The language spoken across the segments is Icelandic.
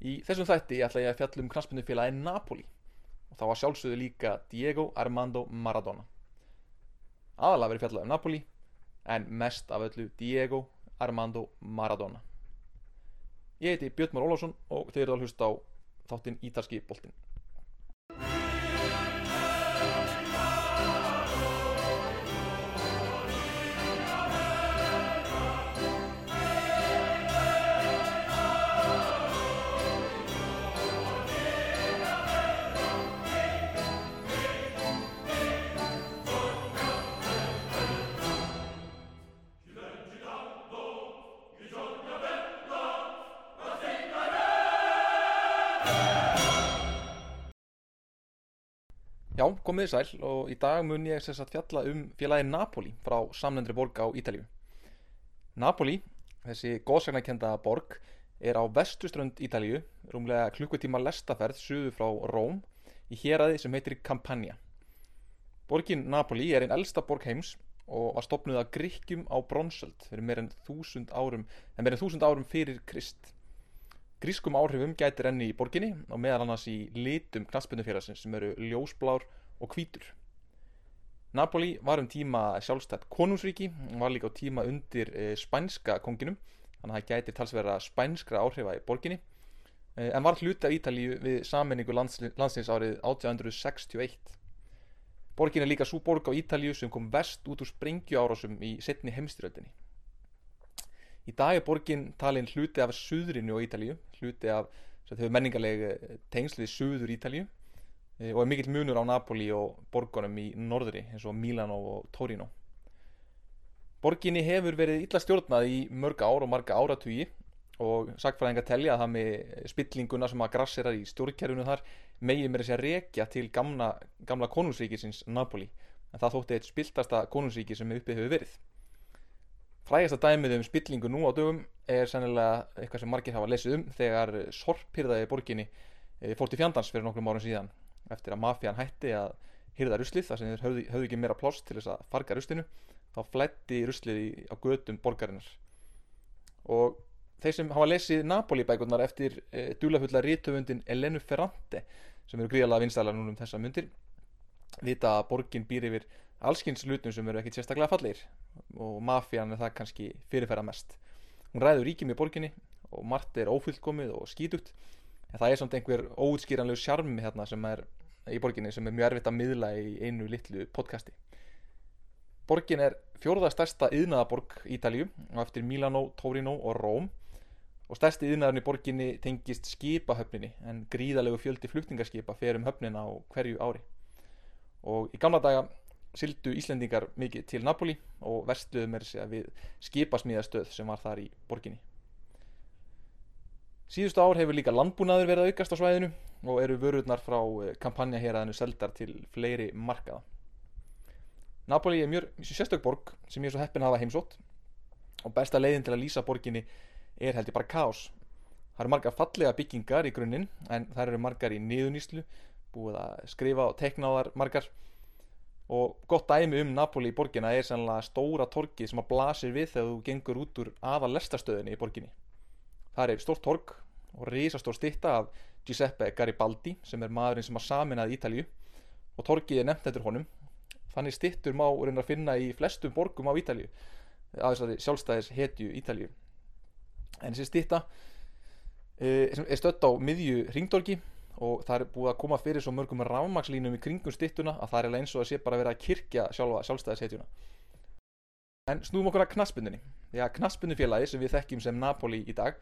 Í þessum þætti ætla ég að fjalla um knaspindufélagi Napoli og þá var sjálfsögðu líka Diego Armando Maradona. Aðalega verið fjallað um Napoli en mest af öllu Diego Armando Maradona. Ég heiti Björn Már Ólásson og þeir eru að hlusta á þáttinn Ítalski boltinn. Komið þið sæl og í dag mun ég sess að fjalla um félagi Napoli frá samnendri borg á Ítalíu. Napoli, þessi góðsagnakenda borg, er á vestuströnd Ítalíu, rúmlega klukkutíma lestaferð suðu frá Róm í héræði sem heitir Campania. Borgin Napoli er einn elsta borg heims og var stopnuð af Gríkjum á bronsöld fyrir meir en þúsund árum, en meir en þúsund árum fyrir Krist. Grískum áhrifum gætir enni í borginni og meðal annars í litum knaspunnufélagsins sem eru ljósblár og hvítur. Napoli var um tíma sjálfstætt konungsríki og var líka á tíma undir e, spænska konginum þannig að það gæti talsverða spænskra áhrifa í borginni e, en var hluti af Ítalíu við sammenningu lands, landsins árið 1861. Borgin er líka svo borg á Ítalíu sem kom vest út úr sprengju árásum í setni heimstyröldinni. Í dag er borgin talin hluti af suðrinu á Ítalíu, hluti af menningarlega tengsl við suður Ítalíu og er mikill munur á Napoli og borgunum í norðri eins og Milano og Torino. Borginni hefur verið illa stjórnað í mörg ár og marga áratugi og sagfræðingar telja að það með spillinguna sem að grassirar í stjórnkerfunu þar megið mér að segja rekja til gamla, gamla konungsríkisins Napoli en það þótti eitt spiltasta konungsríki sem uppið hefur verið. Frægasta dæmið um spillingu nú á dögum er sennilega eitthvað sem margir hafa lesið um þegar sorphyrðaði borginni fórt í fjandans fyrir nokkrum árum síðan eftir að mafjan hætti að hyrða ruslið þar sem þeir höfðu, höfðu ekki meira pláss til þess að farga ruslinu þá flætti ruslið á gödum borgarinnar. Og þeir sem hafa lesið Napoli bækurnar eftir e, dúlafulla rítöfundin Elenu Ferrante sem eru gríðalega vinstælar núna um þessa myndir vita að borgin býr yfir allskynns lutum sem eru ekkit sérstaklega fallir og mafían er það kannski fyrirferða mest hún ræður ríkjum í borginni og margt er ófullkomið og skítugt en það er samt einhver óutskýranlegu sjarmi hérna sem er í borginni sem er mjög erfitt að miðla í einu litlu podcasti. Borgin er fjórða stærsta yðnaðaborg Ítalju og eftir Milano, Torino og Róm. Og stærsti yðnaðurinn í borginni tengist skipahöfninni en gríðalegu fjöldi flutningarskipa fer um höfnina á hverju ári. Og í gamla daga sildu Íslendingar mikið til Napoli og sig að við skipasmíðastöð sem var þar í borginni. Síðustu ár hefur líka landbúnaður verið að aukast á svæðinu og eru vörurnar frá kampanjaheraðinu seldar til fleiri markaða. Napoli er mjög sérstök borg sem ég er svo heppin að hafa heimsótt og besta leiðin til að lýsa borginni er held ég bara kás. Það eru margar fallega byggingar í grunninn en það eru margar í niðuníslu, búið að skrifa og tekna á þar margar og gott dæmi um Napoli í borginna er sannlega stóra torki sem að blasir við þegar þú gengur út úr aðal lestastöðinni í borginni. Það er stórt tork og risastór stitta af Giuseppe Garibaldi sem er maðurinn sem að saminað Ítalju og torkið er nefnt eftir honum. Þannig stittur má reyna að finna í flestum borgum á Ítalju að þessari sjálfstæðis hetju Ítalju. En þessi stitta er stött á miðju ringdorki og það er búið að koma fyrir svo mörgum rafmakslínum í kringum stittuna að það er eins og að sé bara verið að kirkja sjálfa sjálfstæðishetjuna. En snúum okkur að knaspundinni. Já, knaspundufélagi sem við þekkjum sem Napoli í dag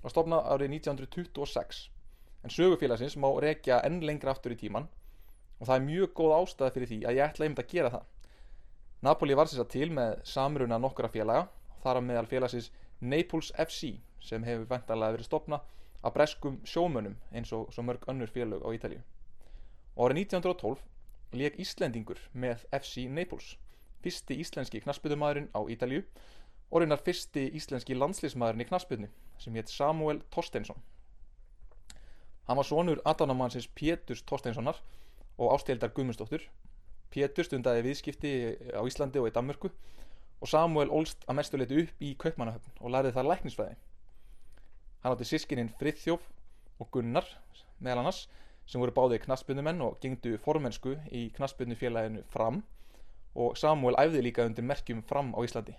var stofnað árið 1926 en sögufélagsins má rekja enn lengra aftur í tíman og það er mjög góð ástæða fyrir því að ég ætla einmitt að gera það. Napoli var sér til með samruna nokkura félaga þar að meðal félagsins Naples FC sem hefur vendarlega verið stopnað að breskum sjómönnum eins og mörg önnur félög á Ítalíu. Og árið 1912 leik Íslendingur með FC Naples, fyrsti íslenski knaspbytumæðurinn á Ítalíu og reynar fyrsti íslenski landslýsmæðurinn í knaspbytni sem hétt Samuel Torsteinsson. Hann var sonur Adanamannsins Péturs Torsteinssonar og ástildar Guðmundsdóttur. Pétur stundaði viðskipti á Íslandi og í Danmörku og Samuel ólst að mestuleiti upp í Kaupmannahöfn og lærði þar læknisfræði. Hann átti sískininn Frithjóf og Gunnar meðal annars sem voru báðið knaspbyndumenn og gengdu formensku í knaspbyndufélaginu Fram og Samuel æfði líka undir merkjum Fram á Íslandi.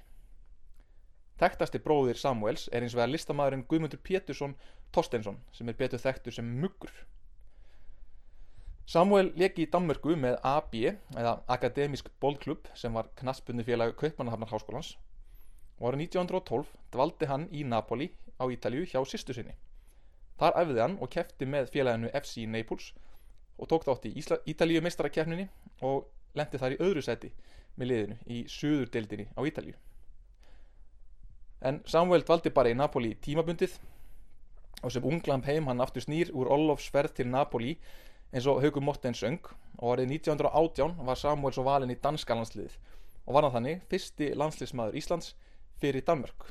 Þekktasti bróðir Samuels er eins vegar listamæðurinn Guðmundur Pétursson Torstensson sem er betur þekktur sem Muggur. Samuel leki í Danmörku með AB eða Akademisk Bólklub sem var knaspbundufélag Kaupmannahafnar Háskólans og árið 1912 dvaldi hann í Napoli á Ítalju hjá sýstu sinni. Þar æfði hann og kefti með félaginu FC Naples og tók þátt í Ítalju meistarakefninni og lendi þar í öðru seti með liðinu í söður deildinni á Ítalju. En Samuel dvaldi bara í Napoli tímabundið og sem unglamp heim hann aftur snýr úr Ólofs ferð til Napoli eins og Haugum Motten söng og árið 1918 var Samuel svo valin í danska landsliðið og var hann þannig fyrsti landsliðsmaður Íslands fyrir Danmörk.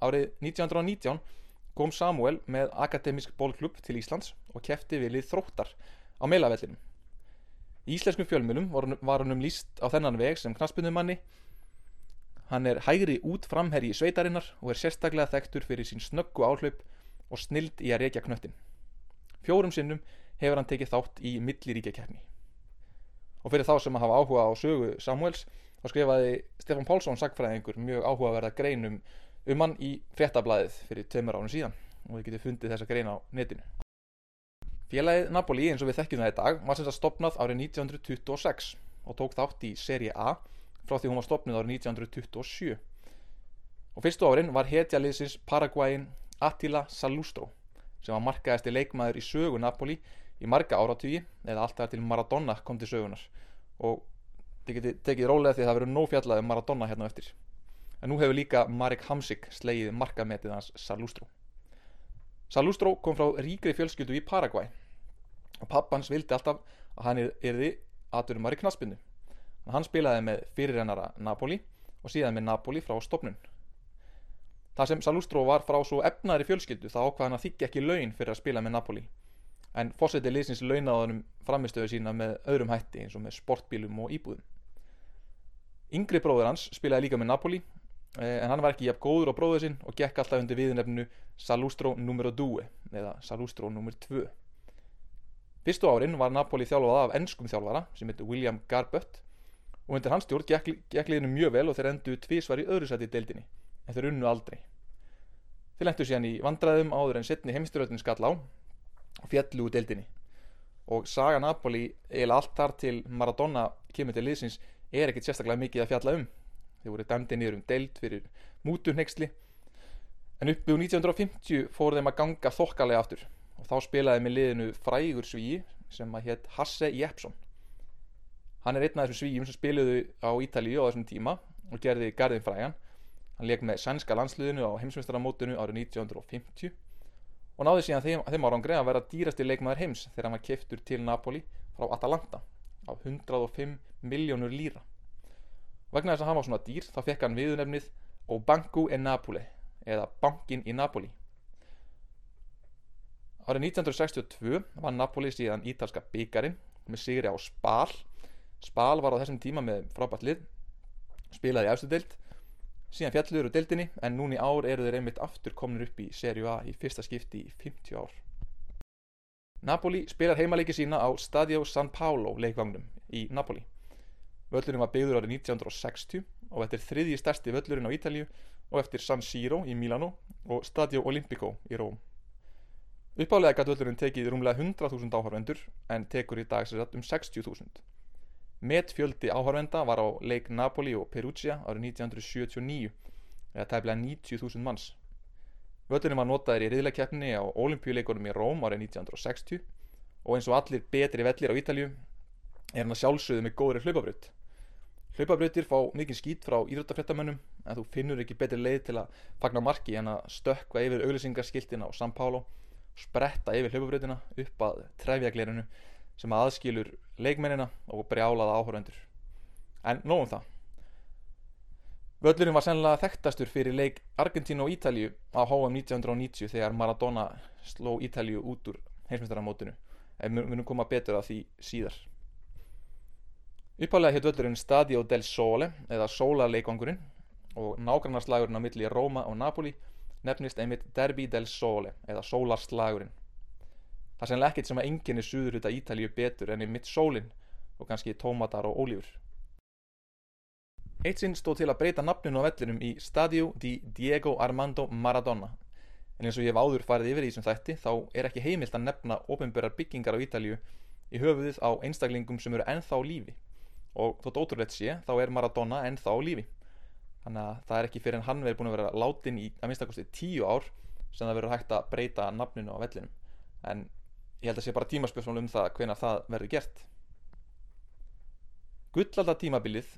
Árið 1919 kom Samuel með Akademisk bólklub til Íslands og kefti við lið þróttar á meilavellinum. Í íslenskum fjölmjölum var hann um líst á þennan veg sem knaspunumanni Hann er hægri út framherri í sveitarinnar og er sérstaklega þekktur fyrir sín snöggu áhlaup og snild í að reykja knöttin. Fjórum sinnum hefur hann tekið þátt í milliríkja keppni. Og fyrir þá sem að hafa áhuga á sögu Samuels, þá skrifaði Stefan Pálsson sagfræðingur mjög áhugaverða greinum um hann í frettablaðið fyrir tveimur ánum síðan og við getum fundið þessa grein á netinu. Félagið Napoli eins og við þekkjum það í dag var semst að stopnað árið 1926 og tók þátt í Serie A frá því hún var stopnud árið 1927 og fyrstu árin var hetjaliðsins Paraguayin Attila Salustro sem var markaðasti leikmaður í sögu Napoli í marga áratvíi eða alltaf til Maradona kom til sögunar og þið getið tekið rólega því það verður nóg fjallað um Maradona hérna eftir. En nú hefur líka Marek Hamsik slegið markametið hans Salustro Salustro kom frá ríkri fjölskyldu í Paraguay og pappans vildi alltaf að hann erði aðdurum var í knaspinu Hann spilaði með fyrirrennara Napoli og síðan með Napoli frá stopnun. Það sem Salustro var frá svo efnaðri fjölskyldu þá ákvaði hann að þykja ekki laun fyrir að spila með Napoli. En fórsetið liðsins launaðanum framistöðu sína með öðrum hætti eins og með sportbílum og íbúðum. Yngri bróður hans spilaði líka með Napoli en hann var ekki jafn góður á bróður sinn og gekk alltaf undir viðnefnu Salustro nr. 2 eða Salustro nr. 2. Fyrstu árin var Napoli þjálfað af ennskum þjálfara sem heitir William Garbutt og undir hans stjórn gekk, gekk liðinu mjög vel og þeir endu tvísvar í öðru sæti í deildinni en þeir unnu aldrei þeir lendu síðan í vandraðum áður en setni heimsturöldin skall á og fjallu úr deildinni og saga Napoli eða allt þar til Maradona kemur til liðsins er ekkert sérstaklega mikið að fjalla um þeir voru dæmdi niður um deild fyrir mútunheggsli en uppi úr 1950 fór þeim að ganga þokkalega aftur og þá spilaði með liðinu frægur svíi sem að hétt Hasse Jeppsson Hann er einn af þessum svíjum sem spiluðu á Ítalíu á þessum tíma og gerði Garðin frægan. Hann leik með sænska landsliðinu á heimsmyndstarramótunu árið 1950 og náði síðan þeim, þeim árangri að vera dýrasti leikmaður heims þegar hann var keftur til Napoli frá Atalanta á 105 miljónur líra. Vegna þess að hann var svona dýr þá fekk hann viðunefnið Obanku e Napoli eða Bankin í Napoli. Árið 1962 var Napoli síðan ítalska byggarinn með sigri á Spal. Spal var á þessum tíma með frábært lið spilaði í efstu deild. Síðan fjallur úr deildinni en núni ár eru þeir einmitt aftur komin upp í serju A í fyrsta skipti í 50 ár. Napoli spilar heimaleiki sína á Stadio San Paolo leikvagnum í Napoli Völlurinn var byggður árið 1960 og þetta er þriðji stærsti völlurinn á Ítalju og eftir San Siro í Milano og Stadio Olimpico í Róm Uppálega gæti völlurinn tekið rúmlega 100.000 áhörvendur en tekur í dag sér um 60.000 Metfjöldi áhörvenda var á leik Napoli og Perugia árið 1979 eða tæmlega 90.000 manns. Völdunum var notaður í riðlakeppni á olimpíuleikunum í Róm árið 1960 og eins og allir betri vellir á Ítalju er hann að sjálfsögðu með góðri hlaupabröð. Hlaupabröðir fá mikið skýt frá íþróttafréttamönnum en þú finnur ekki betri leið til að fagna marki en að stökka yfir auglýsingarskiltina á San Paulo, spretta yfir hlaupabröðina upp að trefjagleirinu sem aðskilur leikmennina og brjálaða áhörvendur. En nógum það. Völlurinn var sennilega þekktastur fyrir leik Argentínu og Ítalju á HM 1990 þegar Maradona sló Ítalju út úr heimsmyndaramótinu. En við munum koma betur að því síðar. Uppálega hétt völlurinn Stadio del Sole eða Sólarleikvangurinn og nágrannarslagurinn á milli Róma og Napoli nefnist einmitt Derby del Sole eða Sólarslagurinn. Það er sennilega ekkert sem að enginni suður út af Ítalíu betur enn í mitt sólinn og kannski tómatar og ólífur. Eitt sinn stóð til að breyta nafninu á vellinum í Stadio di Diego Armando Maradona. En eins og ég hef áður farið yfir í þessum þætti þá er ekki heimilt að nefna ofinbærar byggingar á Ítalíu í höfuðið á einstaklingum sem eru ennþá lífi. Og þótt ótrúlegt sé þá er Maradona ennþá lífi. Þannig að það er ekki fyrir en hann verið búin að vera látin í að minnstakosti tíu ár sem það verður hægt að breyta nafninu á vellinum. En ég held að sé bara tímaspjósmál um það hvenar það verður gert. Gullalda tímabilið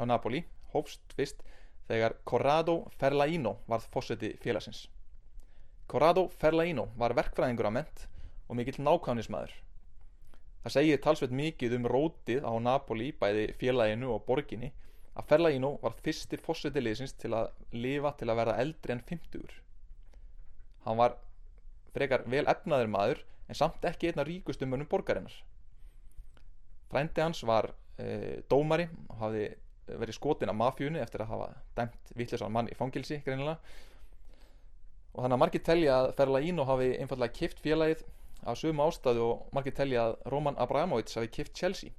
á Napoli hófst fyrst þegar Corrado Ferlaino varð fósetti félagsins. Corrado Ferlaino var verkfræðingur á ment og mikill nákvæmnismæður. Það segir talsveit mikið um rótið á Napoli bæði félaginu og borginni að Ferlaino var fyrsti fósetti liðsins til að lifa til að verða eldri en 50. Hann var frekar vel efnaður maður en samt ekki einna ríkustum mönnum borgarinnar. Frændi hans var e, dómari og hafði verið skotin af mafjúni eftir að hafa dæmt vittlesan mann í fangilsi greinilega og þannig að margir telja að Ferlaino hafi einfallega kift félagið af sögum ástæðu og margir telja að Roman Abramovits hafi kift Chelsea.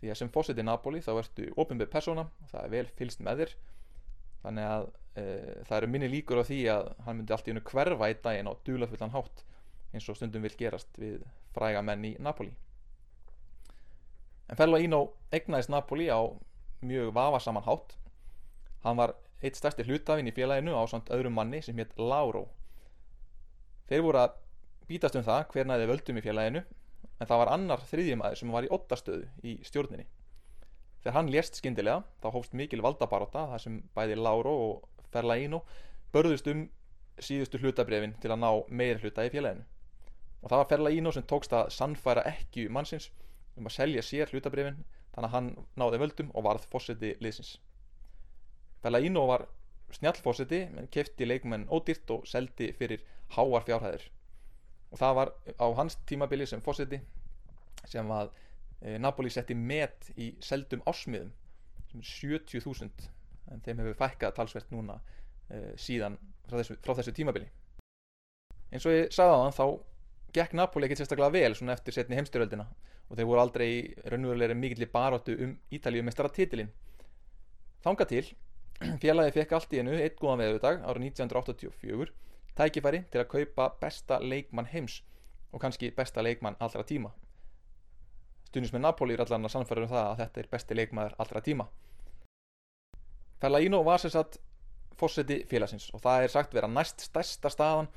Því að sem fósiti Napoli þá ertu ofinbið persóna og það er vel fylst með þér. Þannig að e, það eru minni líkur á því að hann myndi allt í unnu hverfa í daginn á dulafullan hátt eins og stundum vil gerast við fræga menn í Napoli. En Ferlaino egnaðist Napoli á mjög vafasaman hátt. Hann var eitt stærsti hlutafinn í félaginu á samt öðrum manni sem hétt Lauro. Þeir voru að bítast um það hver næði völdum í félaginu en það var annar þriðjumæður sem var í ottastöðu í stjórninni. Þegar hann lést skindilega þá hófst mikil valdabaróta þar sem bæði Lauro og Ferlaino börðust um síðustu hlutabrefin til að ná meir hluta í félaginu. Og það var Ferlaino sem tókst að sannfæra ekki mannsins um að selja sér hlutabrefin þannig að hann náði völdum og varð fósiti liðsins. Fellaino var snjallfósiti menn kefti leikmenn ódýrt og seldi fyrir háar fjárhæðir og það var á hans tímabili sem fósiti sem að e, Napoli setti met í seldum ásmiðum sem er 70.000 en þeim hefur fækkað talsvert núna e, síðan frá þessu, frá þessu tímabili. Eins og ég sagði á hann þá gekk Napoli ekkert sérstaklega vel svona eftir setni heimstyröldina og þeir voru aldrei raunverulegri mikill baróttu um Ítalíu meistara titilinn. Þanga til, félagi fekk allt í einu eitt góðan veðudag árið 1984 tækifæri til að kaupa besta leikmann heims og kannski besta leikmann allra tíma. Stundins með Napoli er allan að sannfæra um það að þetta er besti leikmaður allra tíma. Fellaino var sem sagt fórseti félagsins og það er sagt vera næst stærsta staðan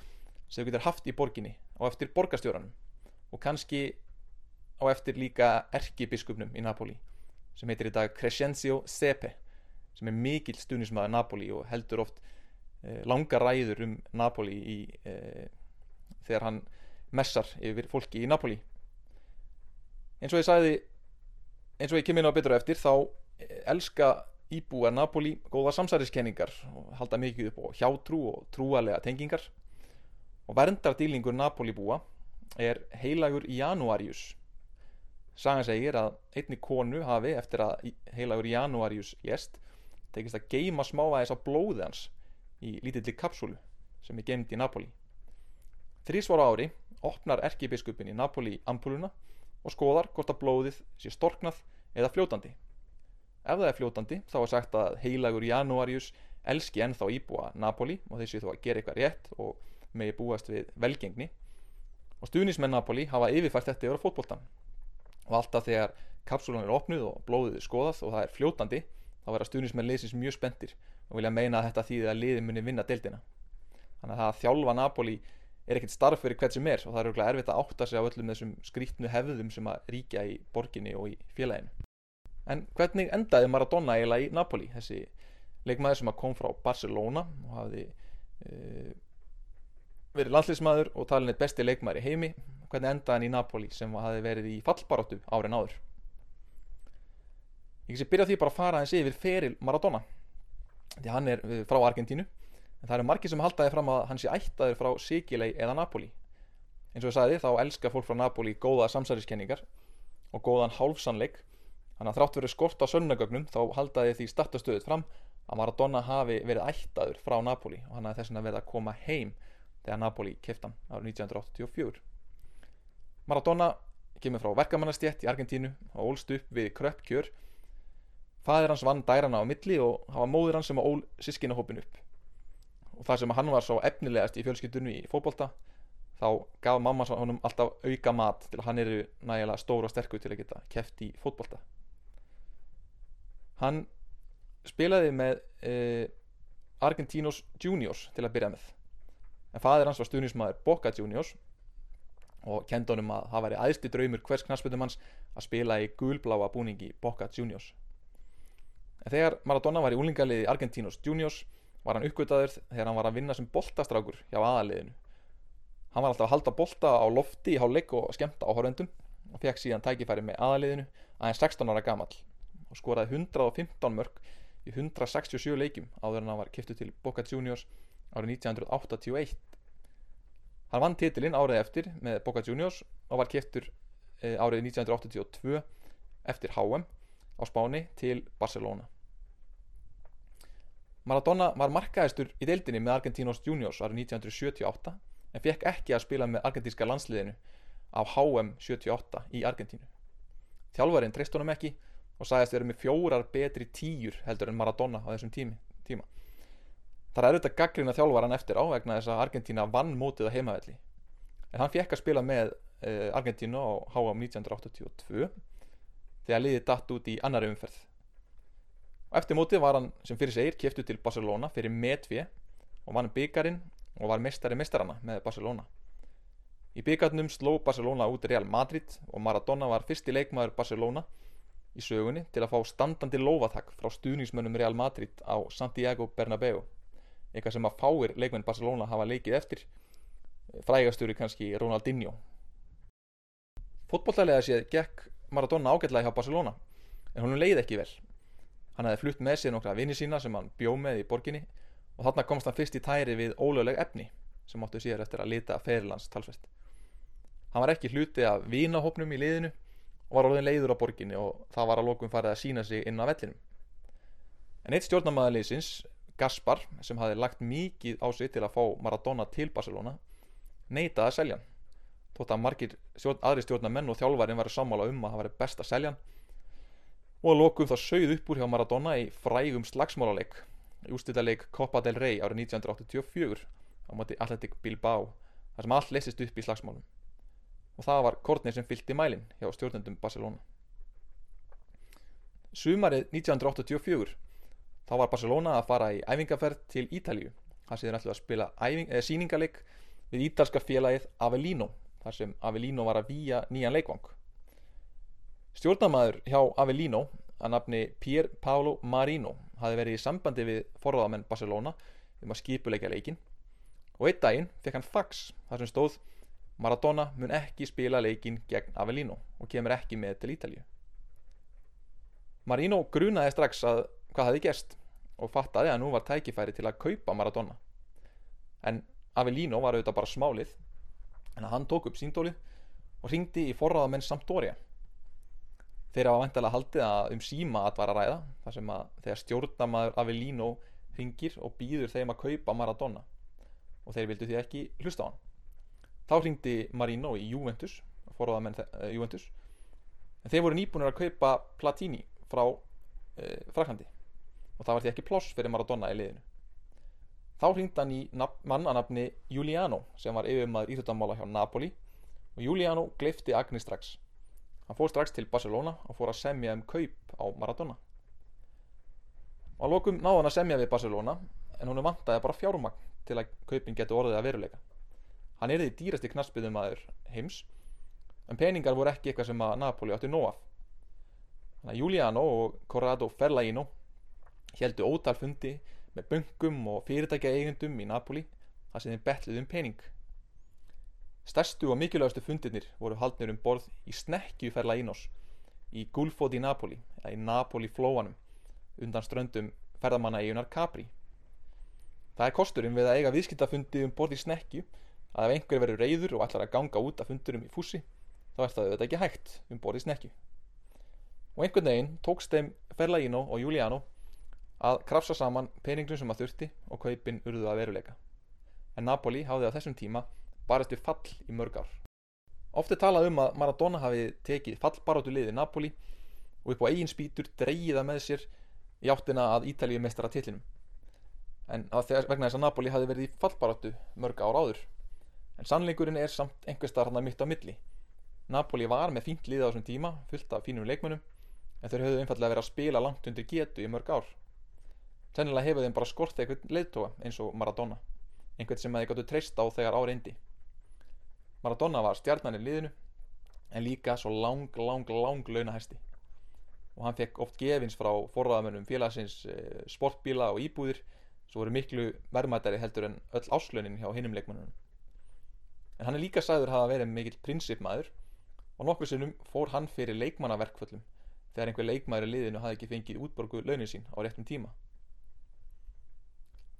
sem getur haft í borginni og eftir borgastjóranum og kannski á eftir líka erkibiskupnum í Napoli sem heitir í dag Crescenzio Sepe sem er mikill stuðnismæður Napoli og heldur oft langa ræður um Napoli í, eh, þegar hann messar yfir fólki í Napoli. Eins og ég sagði eins og ég kem inn á betur eftir þá eh, elska íbúa Napoli góða samsæriskenningar og halda mikið upp á hjátrú og trúalega tengingar. Og verndardýlingur Napoli búa er heilagur Januarius Sagan segir að einni konu hafi eftir að heilagur Januarius lést tekist að geima smáaðis á blóði hans í lítilli kapsúlu sem er gemd í Napoli. Þrísvara ári opnar erkibiskupin í Napoli ampuluna og skoðar hvort að blóðið sé storknað eða fljótandi. Ef það er fljótandi þá er sagt að heilagur Januarius elski ennþá íbúa Napoli og þessi þú að gera eitthvað rétt og megi búast við velgengni og stuðnismenn Napoli hafa yfirfært þetta yfir á fótboltan og alltaf þegar kapsúlan er opnuð og blóðið er skoðað og það er fljótandi þá verða stuðnismenn leysins mjög spendir og vilja meina að þetta þýði að liði muni vinna deildina. Þannig að það að þjálfa Napoli er ekkert starf fyrir hvert sem er og það er örgulega erfitt að átta sig á öllum þessum skrítnu hefðum sem að ríkja í borginni og í félaginu. En hvernig endaði Maradona eiginlega í Napoli þessi leikmaður sem kom frá Barcelona og hafði uh, verið landslýsmaður og talin eitt besti leikmaður í heimi? Hvernig endaði hann í Napoli sem hafi verið í fallbaróttu árin áður ég sé byrja því bara að fara eins yfir feril Maradona. Því hann er frá Argentínu en það eru margir sem haldaði fram að hann sé ættaður frá Sigilei eða Napoli. Eins og ég sagði þá elskar fólk frá Napoli góða samsæriskenningar og góðan hálfsannleik. Þannig að þrátt verið skort á sönnagögnum þá haldaði því startastöðut fram að Maradona hafi verið ættaður frá Napoli og hann hafi þess að verið að koma heim þegar Napoli keftan árið 1984 Maradona kemur frá verkamannastjett í Argentínu og ólst upp við kröpp kjör Fadir hans vann dærana á milli og hafa móðir hans sem ól sískinahópin upp. Og þar sem hann var svo efnilegast í fjölskyldunni í fótbolta þá gaf mamma honum alltaf auka mat til að hann eru nægilega stóra og sterkur til að geta keft í fótbolta. Hann spilaði með eh, Argentinos Juniors til að byrja með. En fadir hans var stuðnismæður Boca Juniors og kendi honum að það væri æðsti draumur hvers knastbundum hans að spila í gulbláa búningi Boca Juniors en þegar Maradona var í úlingaliði Argentinos Juniors var hann uppgötaður þegar hann var að vinna sem boltastrákur hjá aðaliðinu hann var alltaf að halda bolta á lofti í hálfleik og skemta á horfendum og fekk síðan tækifæri með aðaliðinu aðeins 16 ára gamall og skoraði 115 mörg í 167 leikum áður en hann var kiptu til Boca Juniors árið 1981 hann vann titilinn árið eftir með Boca Juniors og var kiptur eh, árið 1982 eftir HM á Spáni til Barcelona Maradona var markaðistur í deildinni með Argentinos Juniors árið 1978 en fekk ekki að spila með argentínska landsliðinu á HM 78 í Argentínu. Þjálfarinn treyst honum ekki og sagðist verið með fjórar betri tíur heldur en Maradona á þessum tími, tíma. Það er auðvitað gaggrina þjálfaran eftir á vegna þess að Argentína vann mótið á heimavelli. En hann fekk að spila með uh, Argentínu á HM 1982 þegar liðið datt út í annari umferð. Og eftir mótið var hann sem fyrir segir kæftu til Barcelona fyrir metvi og vann byggarinn og var mestari mestarana með Barcelona. Í byggarnum sló Barcelona út Real Madrid og Maradona var fyrsti leikmaður Barcelona í sögunni til að fá standandi lofatak frá stuðningsmönnum Real Madrid á Santiago Bernabeu. Eitthvað sem að fáir leikmenn Barcelona hafa leikið eftir frægastjóri kannski Ronaldinho. Fótbolltælega séð gekk Maradona ágætlega hjá Barcelona en hún leiði ekki vel Hann hefði flutt með sér nokkra vini sína sem hann bjó með í borginni og þarna komst hann fyrst í tæri við ólögleg efni sem áttu síðar eftir að lita ferilans talsvest. Hann var ekki hluti af vínahopnum í liðinu og var alveg leiður á borginni og það var að lókum farið að sína sig inn á vellinum. En eitt stjórnarmæðaliðsins, Gaspar, sem hafi lagt mikið á sig til að fá Maradona til Barcelona, neitaði að selja hann. Þótt að margir stjórn, aðri stjórnarmenn og þjálfarinn var sammála um að það var best að selja hann. Og lokum þá sögð upp úr hjá Maradona í frægum slagsmálarleik í ústýrleik Copa del Rey árið 1984 á móti Athletic Bilbao þar sem allt lesist upp í slagsmálum. Og það var Kortnir sem fylgti mælin hjá stjórnendum Barcelona. Sumarið 1984 þá var Barcelona að fara í æfingaferð til Ítalju þar sem þeir ætlu að spila síningarleik við ítalska félagið Avellino þar sem Avellino var að výja nýjan leikvang. Stjórnamaður hjá Avellino að nafni Pier Paolo Marino hafi verið í sambandi við forðamenn Barcelona um að skipuleika leikin og einn daginn fekk hann fax þar sem stóð Maradona mun ekki spila leikin gegn Avellino og kemur ekki með til Ítalju. Marino grunaði strax að hvað hafi gerst og fattaði að nú var tækifæri til að kaupa Maradona. En Avellino var auðvitað bara smálið en hann tók upp síndólið og ringdi í forðamenn Sampdoria. Þeir hafa vantilega haldið að um síma að vara að ræða þar sem að þegar stjórnamaður Avellino ringir og býður þeim að kaupa Maradona og þeir vildu því ekki hlusta á hann. Þá ringdi Marino í Juventus forðamenn uh, Juventus. En þeir voru nýbúinir að kaupa Platini frá uh, Fraklandi og það var því ekki ploss fyrir Maradona í liðinu þá ringdi hann í mann að nafni Giuliano sem var yfirmaður íþjóttamála hjá Napoli og Giuliano gleifti Agni strax Hann fór strax til Barcelona og fór að semja um kaup á Maradona. Að lokum náði hann að semja við Barcelona en hún vantæði bara fjármagn til að kaupin getur orðið að veruleika. Hann er því dýrasti knastbyðum aður heims en peningar voru ekki eitthvað sem að Napoli átti nóg af. Þannig að Giuliano og Corrado Fellaino heldu ótal fundi með böngum og fyrirtækja eigundum í Napoli þar sem þeim betluð um pening. Stærstu og mikilvægastu fundirnir voru haldnir um borð í snekkjuferla Ínos í Gulfo di Napoli eða í Napoli flóanum undan ströndum ferðamanna eigunar Capri. Það er kosturinn við að eiga viðskiptafundi um borð í snekju að ef einhver verður reyður og ætlar að ganga út af fundurum í fússi þá er það auðvitað ekki hægt um borð í snekju. Og einhvern veginn tókst þeim Ferlaino og Giuliano að krafsa saman peningum sem að þurfti og kaupin urðu að veruleika. En Napoli háði á þessum tíma barist við fall í mörg ár. Oft er talað um að Maradona hafi tekið fallbaróttu liði Napoli og upp á eigin spýtur dreyiða með sér í áttina að Ítalíu meistara tillinum. En þegar, vegna þess að Napoli hafi verið í fallbaróttu mörg ára áður. En sannleikurinn er samt einhver starf hann mitt á milli. Napoli var með fínt lið á þessum tíma, fullt af fínum leikmönnum, en þeir höfðu einfallega verið að spila langt undir getu í mörg ár. Sennilega hefur þeim bara skort eitthvað leiðtóa eins og Maradona, einhvern sem þeir gáttu treyst á þegar áreindi. Maradona var stjarnan í liðinu en líka svo lang, lang, lang launahæsti og hann fekk oft gefins frá forraðamönnum félagsins eh, sportbíla og íbúðir sem voru miklu verðmættari heldur en öll áslönin hjá hinnum leikmannunum. En hann er líka sæður hafa verið mikill prinsipmaður og nokkur sinnum fór hann fyrir leikmannaverkföllum þegar einhver leikmaður í liðinu hafði ekki fengið útborgu launin sín á réttum tíma.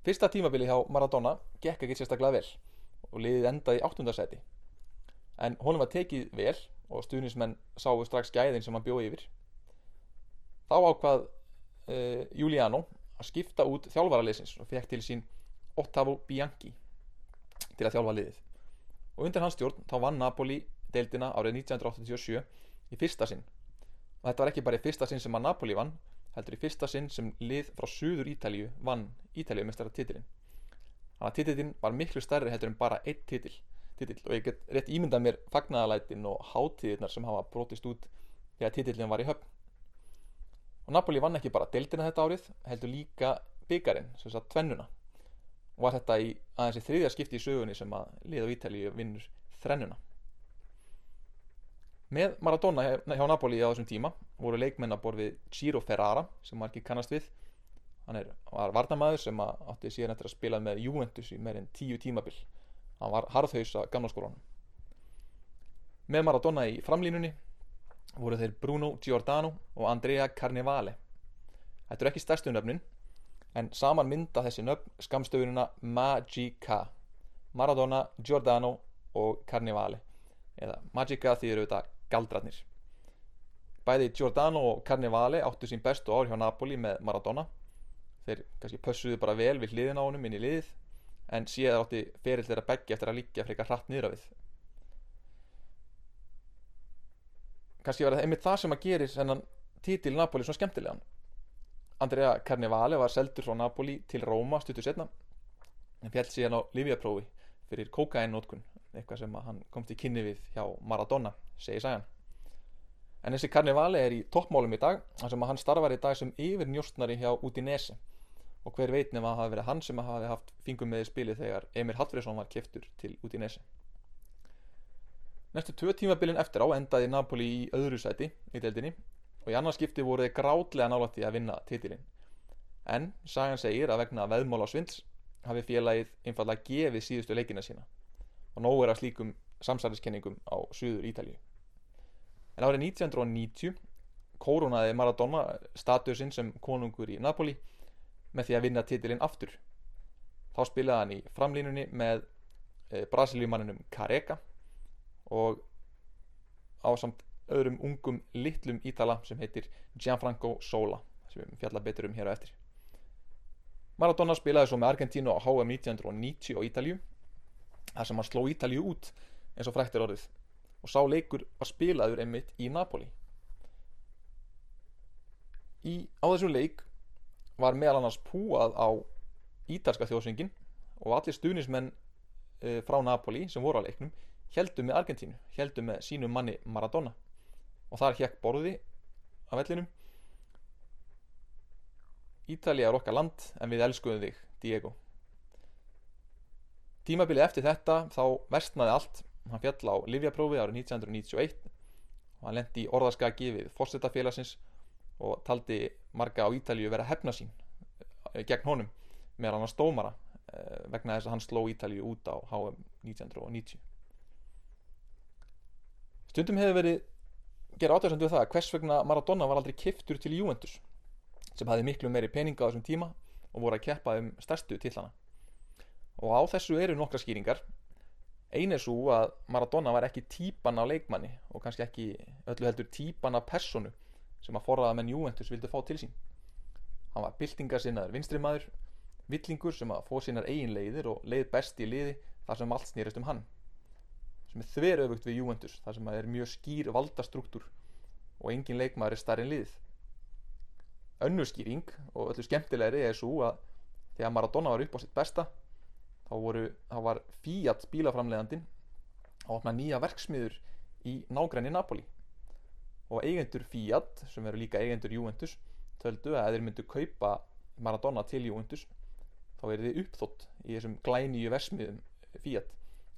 Fyrsta tímabili hjá Maradona gekk ekki sérstaklega vel og liðið endaði í áttundasæti en honum var tekið vel og stuðnismenn sáu strax gæðin sem hann bjóði yfir. Þá ákvað uh, Giuliano að skipta út þjálfaraliðsins og fekk til sín Ottavo Bianchi til að þjálfa liðið. Og undir hans stjórn þá vann Napoli deildina árið 1987 í fyrsta sinn. Og þetta var ekki bara í fyrsta sinn sem að Napoli vann heldur í fyrsta sinn sem lið frá Suður Ítalíu vann Ítalíu mestara titilinn þannig að titilinn var miklu stærri heldur en bara eitt titil titill og ég get rétt ímyndað mér fagnaðalætin og hátíðirnar sem hafa brotist út þegar titillin var í höfn. Og Napoli vann ekki bara deildina þetta árið heldur líka byggarinn, sem sagt tvennuna. Og var þetta í aðeins í þriðja skipti í sögunni sem að lið á Ítalíu vinnur þrennuna með Maradona hjá Napoli á þessum tíma voru leikmenn að borð við Ciro Ferrara sem margir kannast við. Hann er, var varnamæður sem átti síðan eftir að spila með Juventus í meirinn tíu tímabil. Hann var harðhaus að gamla skólanum með Maradona í framlínunni voru þeir Bruno Giordano og Andrea Carnevale. Þetta eru ekki stærstu nöfnin en saman mynda þessi nöfn skamstöfununa Magica Maradona, Giordano og Carnevale. Eða Magica því eru þetta galdratnir bæði Giordano og Carnevale áttu sín bestu ár hjá Napoli með Maradona. Þeir kannski pössuðu bara vel við hliðin á honum inn í liðið en síðan átti ferill þeirra beggi eftir að líka frekar hratt af við. Kannski var það einmitt það sem að gerir þennan títil Napoli svona skemmtilegan. Andrea Carnevale var seldur frá Napoli til Róma stuttur setna en fjall síðan á Liviaprófi fyrir kokainótkun eitthvað sem hann komst í kynni við hjá Maradona segi sæjan en þessi Carnevale er í toppmálum í dag þar sem hann starfar í dag sem yfir njóstnari hjá Udinese. Og hver veit nefn að það hafi verið hann sem hafi haft fingum með í spili þegar Emil Hallfriðsson var keftur til nesi Næstu tvö tímabilin eftir á endaði Napoli í öðru sæti í deildinni. Og í annarskipti voru þeir grátlega nálætti að vinna titilinn. En sagan segir að vegna veðmál á svindls hafi félagið einfallega gefið síðustu leikina sína og nóg er að slíkum samsæliskenningum á Suður Ítalíu. En árið 1990 kórunaði Maradona statusinn sem konungur í Napoli með því að vinna titilinn aftur. Þá spilaði hann í framlínunni með e, brasilíumanninum Careca og á samt öðrum ungum litlum ítala sem heitir Gianfranco Sola sem við fjalla betur um hér á eftir. Maradona spilaði svo með Argentínu á HM 1990 á Ítalju þar sem hann sló Ítalju út eins og fræktir orðið og sá leikur var spilaður einmitt í Napoli. Í, á þessum leik var meðal annars púað á ítalska þjóðsvingin og allir stuðnismenn e, frá Napoli sem voru á leiknum heldu með Argentínu, heldu með sínum manni Maradona. Og þar hjekk borði af vellinum. Ítalija er okkar land en við elskuðum þig, Diego Tímabilið eftir þetta þá vestnaði allt. Hann fjall á Livjaprófi árið 1991 og hann lendi í orðaskaki við fórsetafélagsins og taldi marga á Ítalju vera hefna sín eh, gegn honum með hann að stómara eh, vegna þess að hann sló Ítalju út á HM 1990 stundum hefur verið gera átöðsendu það að hvers vegna Maradona var aldrei kiftur til Juventus sem hafði miklu meiri peninga á þessum tíma og voru að keppa um stærstu tillana og á þessu eru nokkra skýringar. Ein er svo að Maradona var ekki típan á leikmanni og kannski ekki öllu heldur típan af personu sem að forraða menn Juventus vildi fá til sín. Hann var byltingarsinnaður vinstrimaður villingur sem að fóð sínar eigin leiðir og leið best í liði þar sem allt snýrist um hann. Sem er þver öfugt við Juventus þar sem er mjög skýr valdastruktúr og engin leikmaður er starri en liðið. Önnurskýring og öllu skemmtilegri er svo að þegar Maradona var upp á sitt besta þá, voru, þá var Fiat bílaframleðandin að opna nýja verksmiður í nágræni Napoli. Og eigendur Fiat sem eru líka eigendur Juventus töldu að þeir myndu kaupa Maradona til Juventus þá er þið uppþótt í þessum glænýju versmiðum Fiat.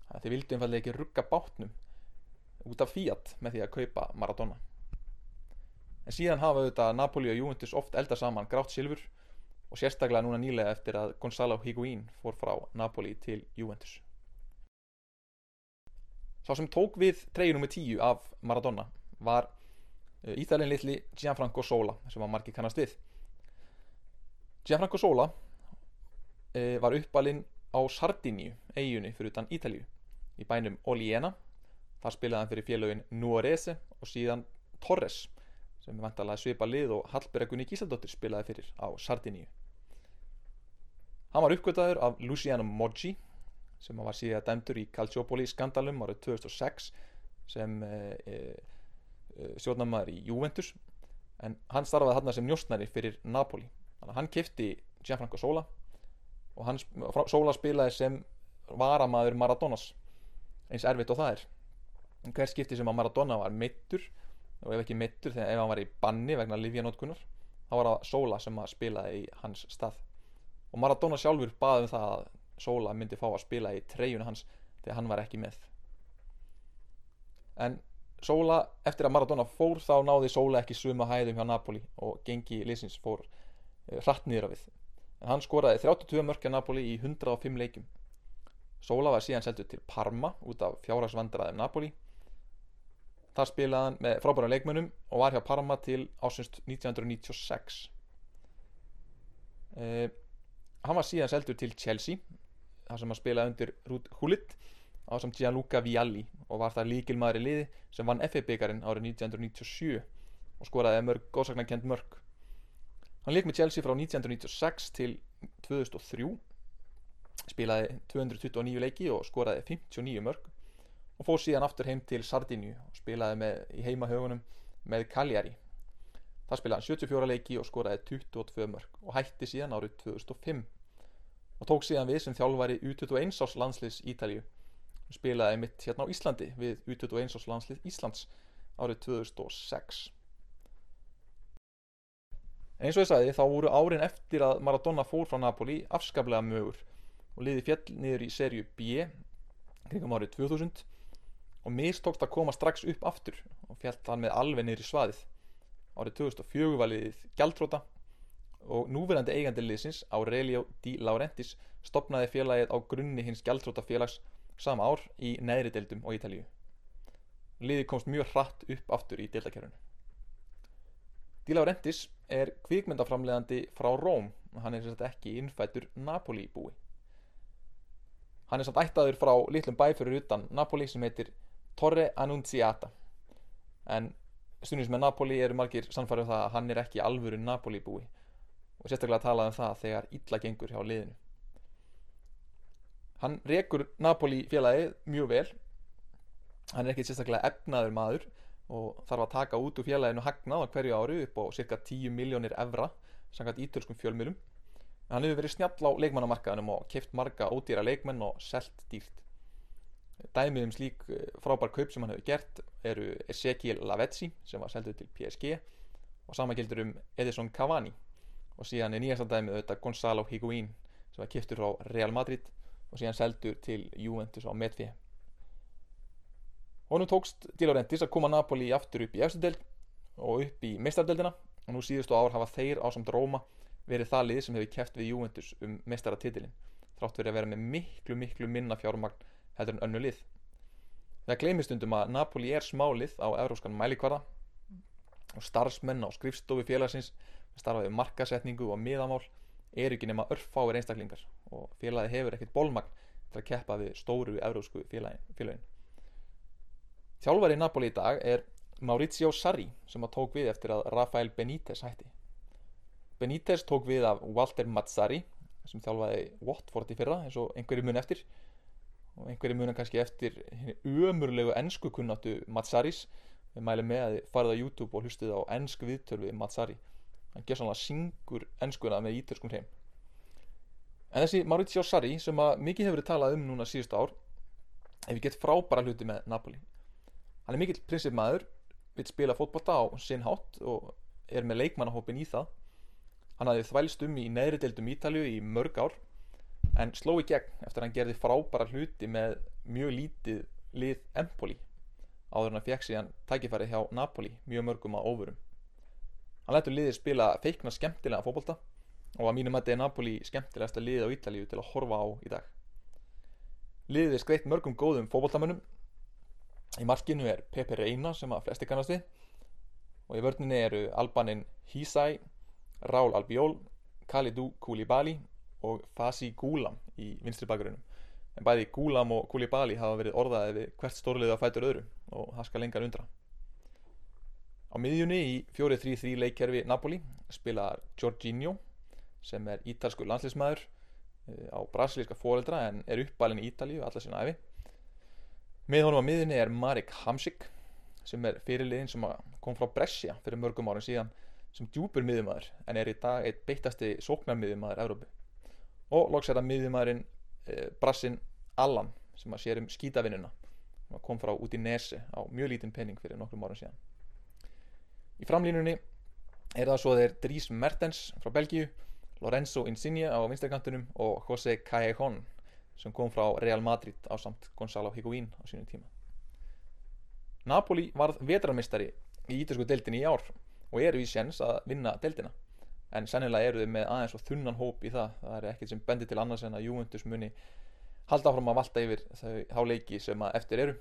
Þannig að þið vildu einfallega ekki rugga bátnum út af Fiat með því að kaupa Maradona. En síðan hafa auðvitað Napoli og Juventus oft elda saman grátt silfur og sérstaklega núna nýlega eftir að Gonzalo Higuín fór frá Napoli til Juventus. Sá sem tók við treyjunum með tíu af Maradona var Íþælinn litli Gianfranco Sola sem var margir kannast við. Gianfranco Sola e, var uppalinn á Sardiníu, eiginni fyrir utan Ítalíu í bænum Oliena. Þar spilaði hann fyrir félögin Nuorese og síðan Torres sem er vantalega svipa lið og Hallbergunni Gísaldóttir spilaði fyrir á Sardiníu Hann var uppgötaður af Luciano Moggi sem var síðan dæmdur í Calciopoli skandalum árið 2006 sem e, e, stjórnamaður í Juventus. En hann starfaði hann sem njóstnari fyrir Napoli. Þannig að hann kifti Gianfranco Sola og hann, Sola spilaði sem varamaður Maradonas eins erfitt og það er. En hver skipti sem að Maradona var mittur og ef ekki mittur þegar ef hann var í banni vegna Livjanótkunar þá var það Sola sem að spilaði í hans stað og Maradona sjálfur baði um það að Sola myndi fá að spila í treyjunu hans þegar hann var ekki með. En Sola, eftir að Maradona fór þá náði Sola ekki suma hæðum hjá Napoli og gengi liðsins fór hratt niður af við. En hann skoraði 32 mörkja Napoli í 105 leikum Sola var síðan seldu til Parma út af fjárhagsvandraðum Napoli. Þar spilaði hann með frábæra leikmönnum og var hjá Parma til ásynst 1996 eh, hann var síðan seldu til Chelsea þar sem hann spilaði undir Ruud Gullit á samt Gianluca Vialli og var það líkilmaður í liði sem vann FA byggarinn árið 1997 og skoraði mörg góðsagnarkend mörg hann leik með Chelsea frá 1996 til 2003 spilaði 229 leiki og skoraði 59 mörg og fór síðan aftur heim til Sardinju og spilaði með, í heimahögunum með Cagliari það spilaði hann 74 leiki og skoraði 22 mörg og hætti síðan árið 2005 og tók síðan við sem þjálfari U21 ás landsliðs Ítalíu. Spilaði mitt hérna á Íslandi við U21 ás landslið Íslands árið 2006 eins og ég sagði þá voru árin eftir að Maradona fór frá Napoli afskaplega mögur og liði fjall niður í serju B kringum árið 2000 og mistókst að koma strax upp aftur og fjall þann með alveg niður í svaðið árið 2004 var liðið Gjaldróta og núverandi eigandi liðsins Aurelio Di Laurentiis stopnaði félagið á grunni hins Gjaldróta félags sama ár í neðri deildum á Ítalíu. Liðið komst mjög hratt upp aftur í deildakerfunu Di Laurentiis er kvikmyndaframlegandi frá Róm. Hann er sérstaklega ekki innfættur Napoli búi hann er samt ættaður frá litlum bæ fyrir utan Napoli sem heitir Torre Annunziata. En stundins með Napoli eru margir samfærið um það að hann er ekki alvöru Napoli búi og sérstaklega talað um það þegar illa gengur hjá liðinu. Hann rekur Napoli félagið mjög vel. Hann er ekki sérstaklega efnaður maður og þarf að taka út úr félaginu hagnað hverju áru upp á cirka 10 miljónir evra samkvæmt ítölskum fjölmjölum hann hefur verið snjall á leikmannamarkaðunum og keft marga ódýra leikmenn og selt dýrt dæmið um slík frábær kaup sem hann hefur gert eru Ezekiel Lavezzi sem var selduð til PSG og sama gildur um Edison Cavani. Og síðan er nýjasta dæmið auðvitað Gonzalo Higuín sem var keftur frá Real Madrid og síðan seldur til Juventus á Medfi og nú tókst Di Laurentiis að koma Napoli aftur upp í eftirdeld og upp í meistardeldina og nú síðustu ár hafa þeir á samt Róma verið það lið sem hefur kæft við Juventus um meistaratitilin þrátt verið að vera með miklu miklu minna fjármagn heldur en önnu lið. Það gleymist undum að Napoli er smálið á euróskan mælikvara og starfsmenn á skrifstofi félagsins starfaði markasetningu og miðamál er ekki nema örfáir einstaklingar og félagi hefur ekkert bólmagn til að keppa við stóru eurósku félagin Þjálfari Napoli í dag er Maurizio Sarri sem að tók við eftir að Rafael Benítez hætti. Benítez tók við af Walter Mazzari sem þjálfaði Watford í fyrra eins og einhverju mun eftir og einhverju munan kannski eftir umurlegu ennsku kunnáttu Matsaris. Við mælum með að þið farið á YouTube og hlustið á ennsk viðtöl við Matsari. Hann ger svona syngur ennskuna með ítörskum hreim. En þessi Maurizio Sarri sem að mikið hefur talað um núna síðust ár hefur gett frábæra hluti með Napoli. Hann er mikill prinsipmaður vil spila fótbolta á sinn hátt og er með leikmannahópin í það. Hann hafði þvælst um í neðri deildum Ítalju í mörg ár en sló í gegn eftir að hann gerði frábæra hluti með mjög lítið lið Empoli áður en hann fekk síðan tækifæri hjá Napoli mjög mörgum að óvörum. Hann lætur liðið spila feikna skemmtilega fótbolta og að mínum að þetta er Napoli skemmtilegasta liðið á Ítalju til að horfa á í dag. Liðið er skreitt mörgum góðum fótboltamönnum. Í markinu er Pepe Reina sem að flesti kannast við og í vörninni eru Albanin Hisai, Raul Albiol, Khalidou Koulibaly og Fasi Gulam í vinstri bakgrunum. En bæði Gulam og Koulibaly hafa verið orðaðið við hvert stórlið að fætur öðru og það skal lengar undra á miðjunni í 4-3-3 leikkerfi Napoli spilar Jorginho sem er ítalsku landslýsmæður eh, á brasilíska fóreldra en er uppalinn í Ítalíu allar sína æfi með honum á miðjunni er Marek Hamsik sem er fyrirliðin sem kom frá Brescia fyrir mörgum árum síðan sem djúpur miðjumæður en er í dag eitt beittasti sóknarmiðjumæður Európu og loks er það miðjumæðurinn e, Brassin Allan sem að sér um skýtavinnuna sem kom frá út í Nese á mjög lítinn penning fyrir nokkrum árum síðan. Í framlínunni er það svo þeir Dries Mertens frá Belgíu Lorenzo Insigne á vinstarkantunum og José Callejon sem kom frá Real Madrid á samt Gonzalo Higuín á sínum tíma. Napoli varð vetrarmistari í ítalsku deildinni í ár og eru í séns að vinna deildina en sennilega eru þau með aðeins og þunnan hóp í það. Það er ekkert sem bendir til annars en að Juventus muni halda áfram að valda yfir þau þá leiki sem að eftir eru.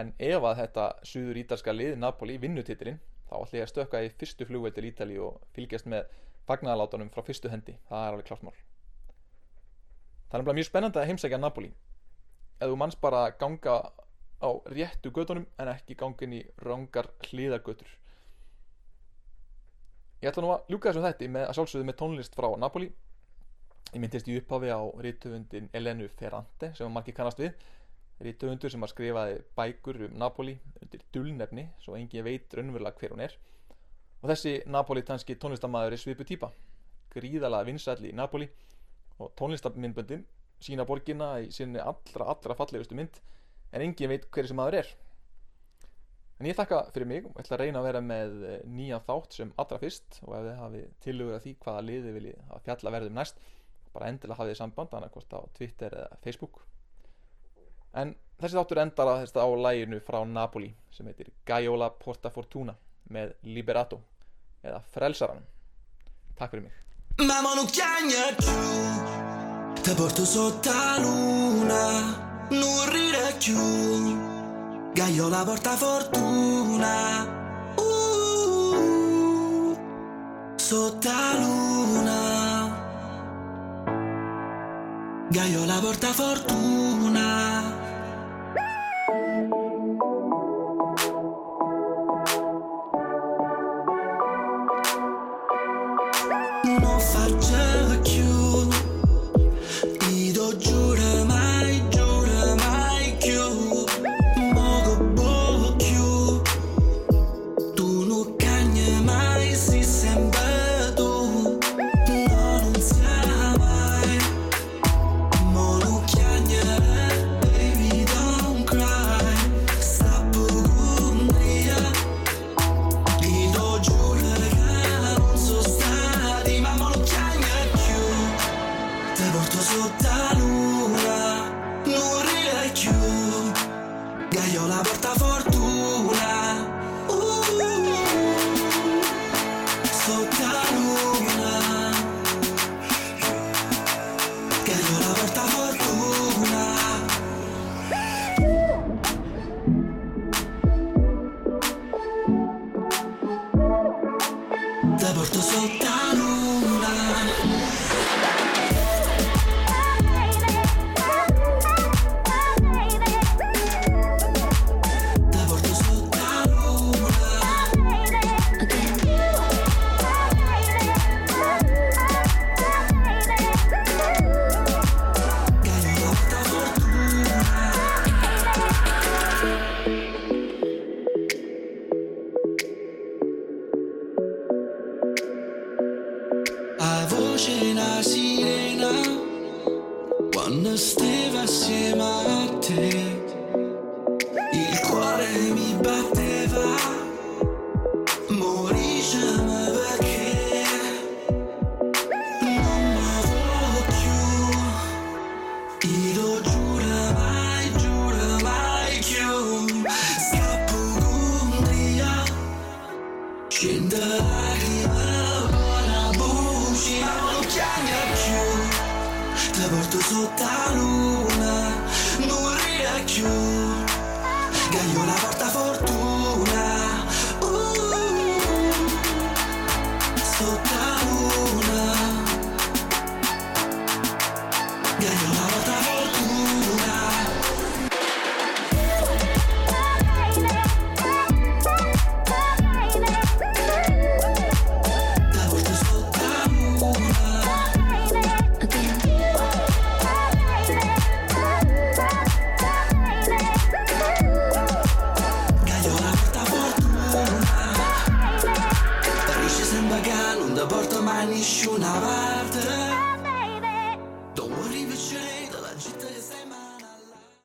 En ef að þetta suður ítalska lið Napoli vinnutítilinn þá ætlum ég að stökka í fyrstu flugveld til Ítali og fylgjast með fagnarlátunum frá fyrstu hendi. Það er alveg klart mál. Það er mjög spennandi að heimsækja Napoli. Ef þú manns bara ganga á réttu gödunum en ekki gangin í rángar hlýðagötur ég ætla nú að ljúka þessum þætti með að sjálfsögðu með tónlist frá Napoli. Ég myndist í upphafi á rítöfundin Elenu Ferrante sem margir kannast við. Rítöfundur sem har skrifaði bækur um Napoli undir dullnefni svo engin veit raunverulega hver hún er. Og þessi napolitanski tónlistamæður er svipu týpa. Gríðala vinsætli í Napoli. Og tónlistamindböndin sína borgina í sinni allra, allra fallegustu mynd en engin veit hverju sem maður er en ég þakka fyrir mig. Og ætla að reyna að vera með eh, nýja þátt sem allra fyrst og ef þið hafið tilhugur að því hvaða liði viljið að fjalla verðum næst bara endilega hafið þið samband annarkost á Twitter eða Facebook. En þessi þáttur endar að þetta á læginu frá Napoli sem heitir Gaiola Porta Fortuna með Liberato eða Frelsaranum. Takk fyrir mig. Ma non chiagna più Te porto sotto la luna. Non ride più Gaiola porta fortuna. Uh, Sotto la luna. Gaiola porta fortuna